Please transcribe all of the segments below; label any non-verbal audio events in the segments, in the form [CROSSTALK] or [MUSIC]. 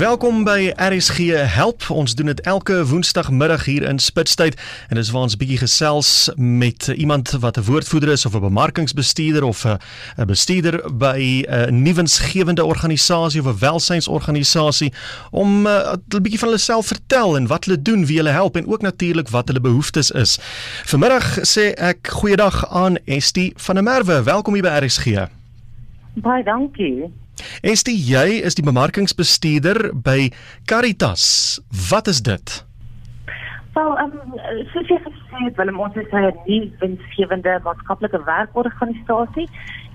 Welkom by RSG Help. Ons doen dit elke woensdagmiddag hier in Spitstyd en dis waar ons bietjie gesels met iemand wat 'n woordvoerder is of 'n bemarkingsbestuurder of 'n 'n bestuurder by 'n nuwensgewende organisasie of 'n welsynsorganisasie om 'n uh, bietjie van hulle self vertel en wat hulle doen, wie hulle help en ook natuurlik wat hulle behoeftes is. Vanmiddag sê ek goeiedag aan Estie van der Merwe. Welkom hier by RSG. Baie dankie. Estie, jy is die bemarkingsbestuurder by Caritas. Wat is dit? Wel, um, soos jy gesê het, Willem, ons is 'n nuwe winsgewende maatskaplike werkorganisasie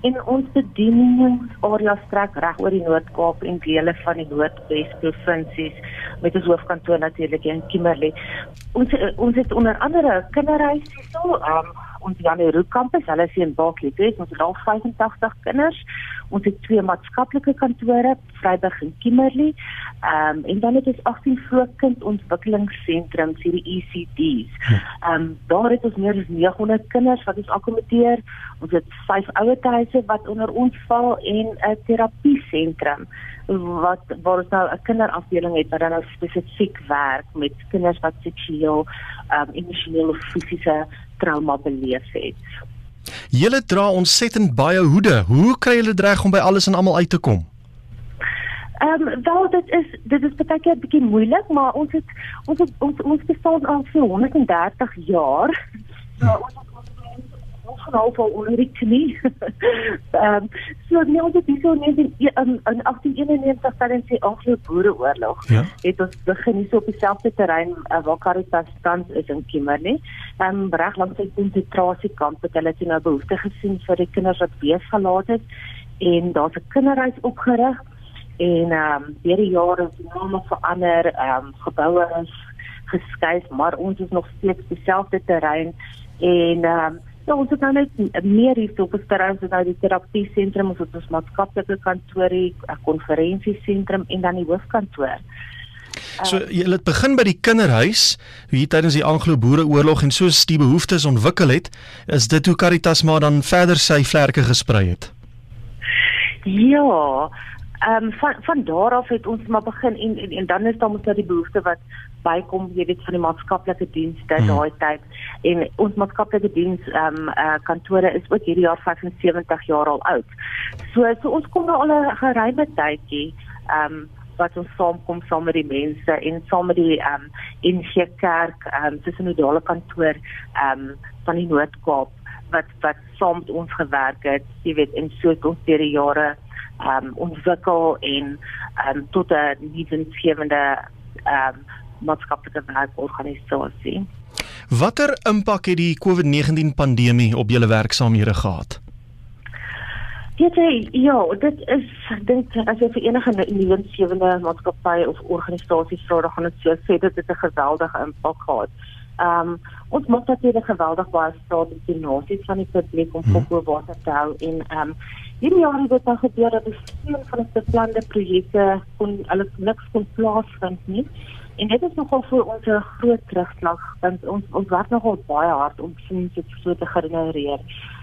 en ons bedieningsarea strek reg oor die Noord-Kaap en dele van die Noordwes provinsies met ons hoofkantoor natuurlik in Kimberley. Ons ons het onder andere kinderhuise so, um, ons Janie Roux kampus, hulle is in Baaklie, ons het al 85 kinders. Ons het twee maatskaplike kantore, Vryburg en Kimberley. Ehm um, en dan het ons 18 vroegkindontwikkelingssentrums, hierdie ECD's. Ehm um, daar het ons meer as 900 kinders wat ons akkommodeer. Ons het vyf ouerhuise wat onder ons val en 'n terapie sentrum wat waar ons nou 'n kinderafdeling het wat dan nou spesifiek werk met kinders wat seksueel, ehm um, emosionele of fisiese trauma beleef het. Julle dra ontsettend baie hoede. Hoe kry julle reg om by alles en almal uit te kom? Ehm um, wel dit is dit is baie keer 'n bietjie moeilik, maar ons het ons het, ons ons bestaan al vir 130 jaar. So ons genoeg vir onder die knie. [LAUGHS] Ehm um, so nee ons het hierso net in in, in 1891 tydens die Anglo-Boereoorlog ja? het ons begin hier op dieselfde terrein uh, waar Caritas tans is in Kimberley. Ehm um, reg langs die konsentrasiekamp het hulle toe nou behoefte gesien vir die kinders wat weesgelaat het en daar's 'n kinderhuis opgerig en ehm um, deur die jare is die name verander, ehm um, geboue is geskuif, maar ons is nog steeds dieselfde terrein en ehm um, Ja, ons het nou net meer hier op sterre so nou die terapie sentrum ons het ons maatskaplike kantoor, 'n konferensiesentrum en dan die hoofkantoor. So jy het begin by die kinderhuis hier tydens die Anglo-Boereoorlog en soos die behoeftes ontwikkel het, is dit hoe Caritas maar dan verder sy vlerke gesprei het. Ja, ehm um, van van daar af het ons maar begin en en, en dan is daar mos nou die behoefte wat bykom jy weet van die maatskaplike dienste hmm. daai tyd en ons maatskaplike diens ehm um, uh, kantore is ook hierdie jaar 75 jaar al oud. So so ons kom nou al 'n geruime tydjie ehm um, wat ons saamkom saam met die mense en saam met die ehm um, NG Kerk ehm um, tussen die dale kantoor ehm um, van die Noord-Kaap wat wat saam met ons gewerk het, jy weet en so het ons deur die jare um, ontwikkel en um, tot 'n nuwensgewende um, maatskaplike werkorganisasie. Watter impak het die COVID-19 pandemie op julle werksaamhede gehad? Dit ja, dit is dink as jy vir enige nuwensgewende maatskappy of organisasie vra, dan gaan dit so sê dit het 'n geweldige impak gehad. Ehm um, ons moet natuurlik geweldig baie staat op die nasies van die publiek om hmm. op water te hou en ehm um, hierdie jaar het dit dan gebeur dat steun van die beplande projekte kon alles niks kon plaasvind nie. En dit is nogal vir ons 'n groot terugslag want ons ons werk nogal baie hard om sien dit so te genereer.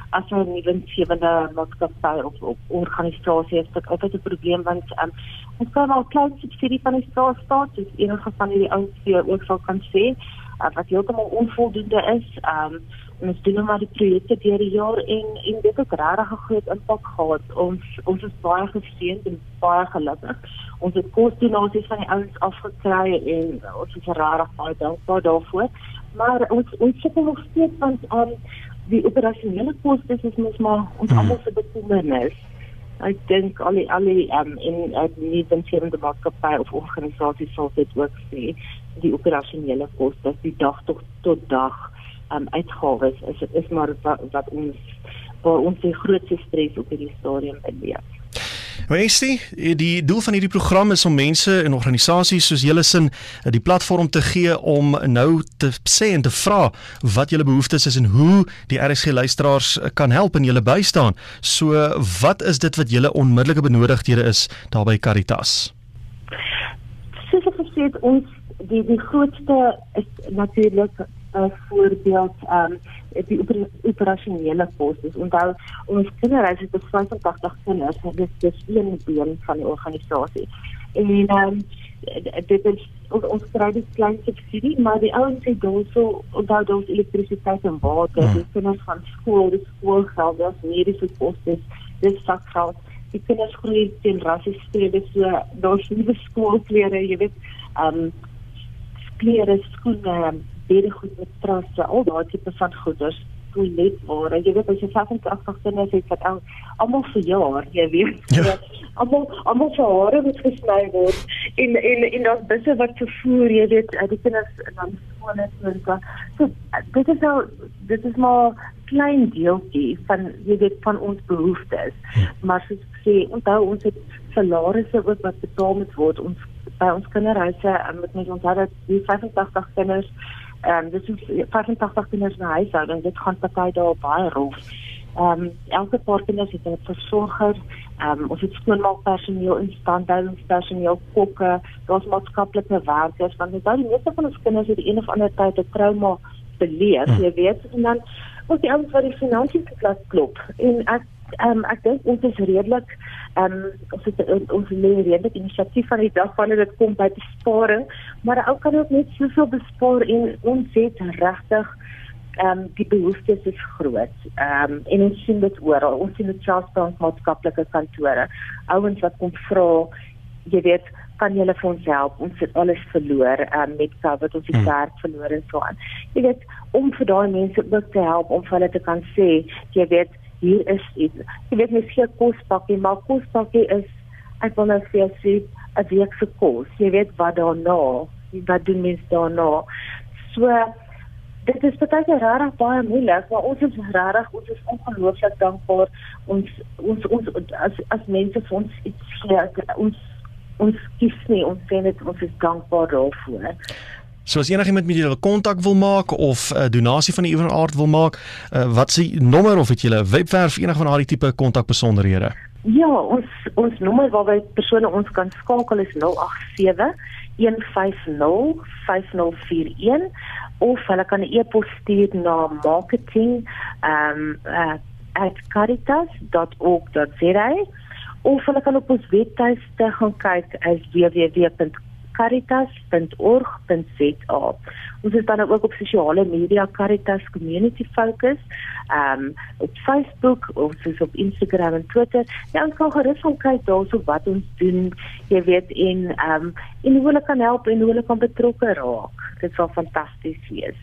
As ons nie van die maatskappy of, of organisasie het dit altyd 'n probleem want um, ons kan al klein subsidie van die staat staat, dis enige van die ouens wat ook sal kan sê uh, wat heeltemal onvoldoende is. Um ons doen nou maar die projekte deur die jaar en en dit het regtig 'n groot impak gehad. Ons ons is baie geseënd en baie gelukkig. Ons het kosdonasies van die ouens afgekry en ons is regtig baie dankbaar daarvoor. Maar ons ons sit nog steeds want um die operasionele kostes is mos maar ons hmm. almal se bekommernis. Ek dink al die al die um in uit nie dan sien die maatskappy of organisasie sal dit ook sê die operasionele kostes die dag tot tot dag um, uitgawes is dit is maar wat, wat ons waar ons die grootste stres op hierdie stadium beleef. Weestie, die doel van hierdie program is om mense en organisasies soos julle sin die platform te gee om nou te sê en te vra wat julle behoeftes is en hoe die RSG luisteraars kan help en julle bystaan. So wat is dit wat julle onmiddellike benodigdhede is daar by Caritas? Soos ek gesê het, ons die die grootste is natuurlik uh, voorbeeld um die oper, operasionele kostes. Onthou ons kinderhuis het bes 85 kinders, dit is een been van die organisasie. En um dit is ons, ons kry dit klein subsidie, maar die ouens het daarso onthou daar's elektrisiteit en water, hmm. die kinders gaan skool, die skoolgeld, daar's mediese kostes, dis sakgeld. Die kinders groei teen rassiesstrede, so daar's nuwe skoolklere, jy weet, um, klere, skoene, baie goed met trasse, al daai tipe van goeders toilet waar. Jy weet as jy 85 kinders het wat al almal vir jaar jy weet. Ja. almal almal se hare moet gesny word. En en en daar's busse wat vervoer jy weet die kinders dan skole toe so, so. Dit is nou dit is maar klein deeltjie van jy weet van ons behoeftes. Ja. maar soos sê onthou ons het salarisse ook wat betaal moet word. Ons by ons kinderhuise met ons onthou dat die 85 kinders Ehm um, dis is 85 kinders na huishouding. Dit gaan party daar baie rof. Ehm um, elke paar kinders het 'n versorger. Ehm um, ons het skoonmaakpersoneel, instandhoudingspersoneel, kokke, daar's maatskaplike werkers want dit die meeste van ons kinders het die een of ander tyd 'n trauma beleef, hmm. jy weet, en dan moet die ouens wat die finansiële klas klop. En ek ehm um, ek dink ons is redelik ehm um, ons het ons lê redelik inisiatief van die dag wanneer dit kom by besparing, maar ou kan ook net soveel bespaar en ons het regtig ehm um, die behoeftes is groot. Ehm um, en ons sien dit oral. Ons sien dit selfs by ons maatskaplike kantore. Ouens wat kom vra, jy weet, kan julle vir ons help? Ons het alles verloor um, met COVID, ons het hmm. werk verloor en so aan. Jy weet, om vir daai mense ook te help om vir hulle te kan sê, jy weet, hier is iets. Jy weet mens gee kospakkie, maar kospakkie is ek wil nou sê sê 'n week se kos. Jy weet wat daarna, wat doen mens daarna? So dit is baie rarig baie moeilik, maar ons is rarig, ons is ongelooflik dankbaar ons ons ons as as mense vir ons iets gee, ons ons kies nie, ons sê net ons is dankbaar daarvoor. So as enigiemand met julle kontak wil maak of 'n uh, donasie van 'n ewer aard wil maak, uh, wat se nommer of het julle webwerf enig van daardie tipe kontakbesonderhede? Ja, ons ons nommer waarby persone ons kan skakel is 087 150 5041 of hulle kan 'n e-pos stuur na marketing um uh, of hulle kan op ons webtuiste gaan kyk as www caritas.org.za. Ons is dan ook op sosiale media Caritas Community Focus, ehm um, op Facebook, ons is op Instagram en Twitter. Ja, ons kan gerus gaan kyk daarso wat ons doen, jy weet en ehm um, en hoe hulle kan help en hoe hulle kan betrokke raak. Dit sal fantasties wees.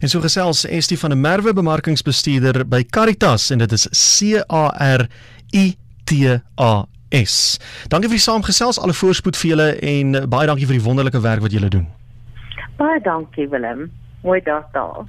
En so gesels Estie van der Merwe bemarkingsbestuurder by Caritas en dit is C A R I T A S. Dankie vir die saamgesels, alle voorspoed vir julle en baie dankie vir die wonderlike werk wat julle doen. Baie dankie Willem. Mooi dag daar.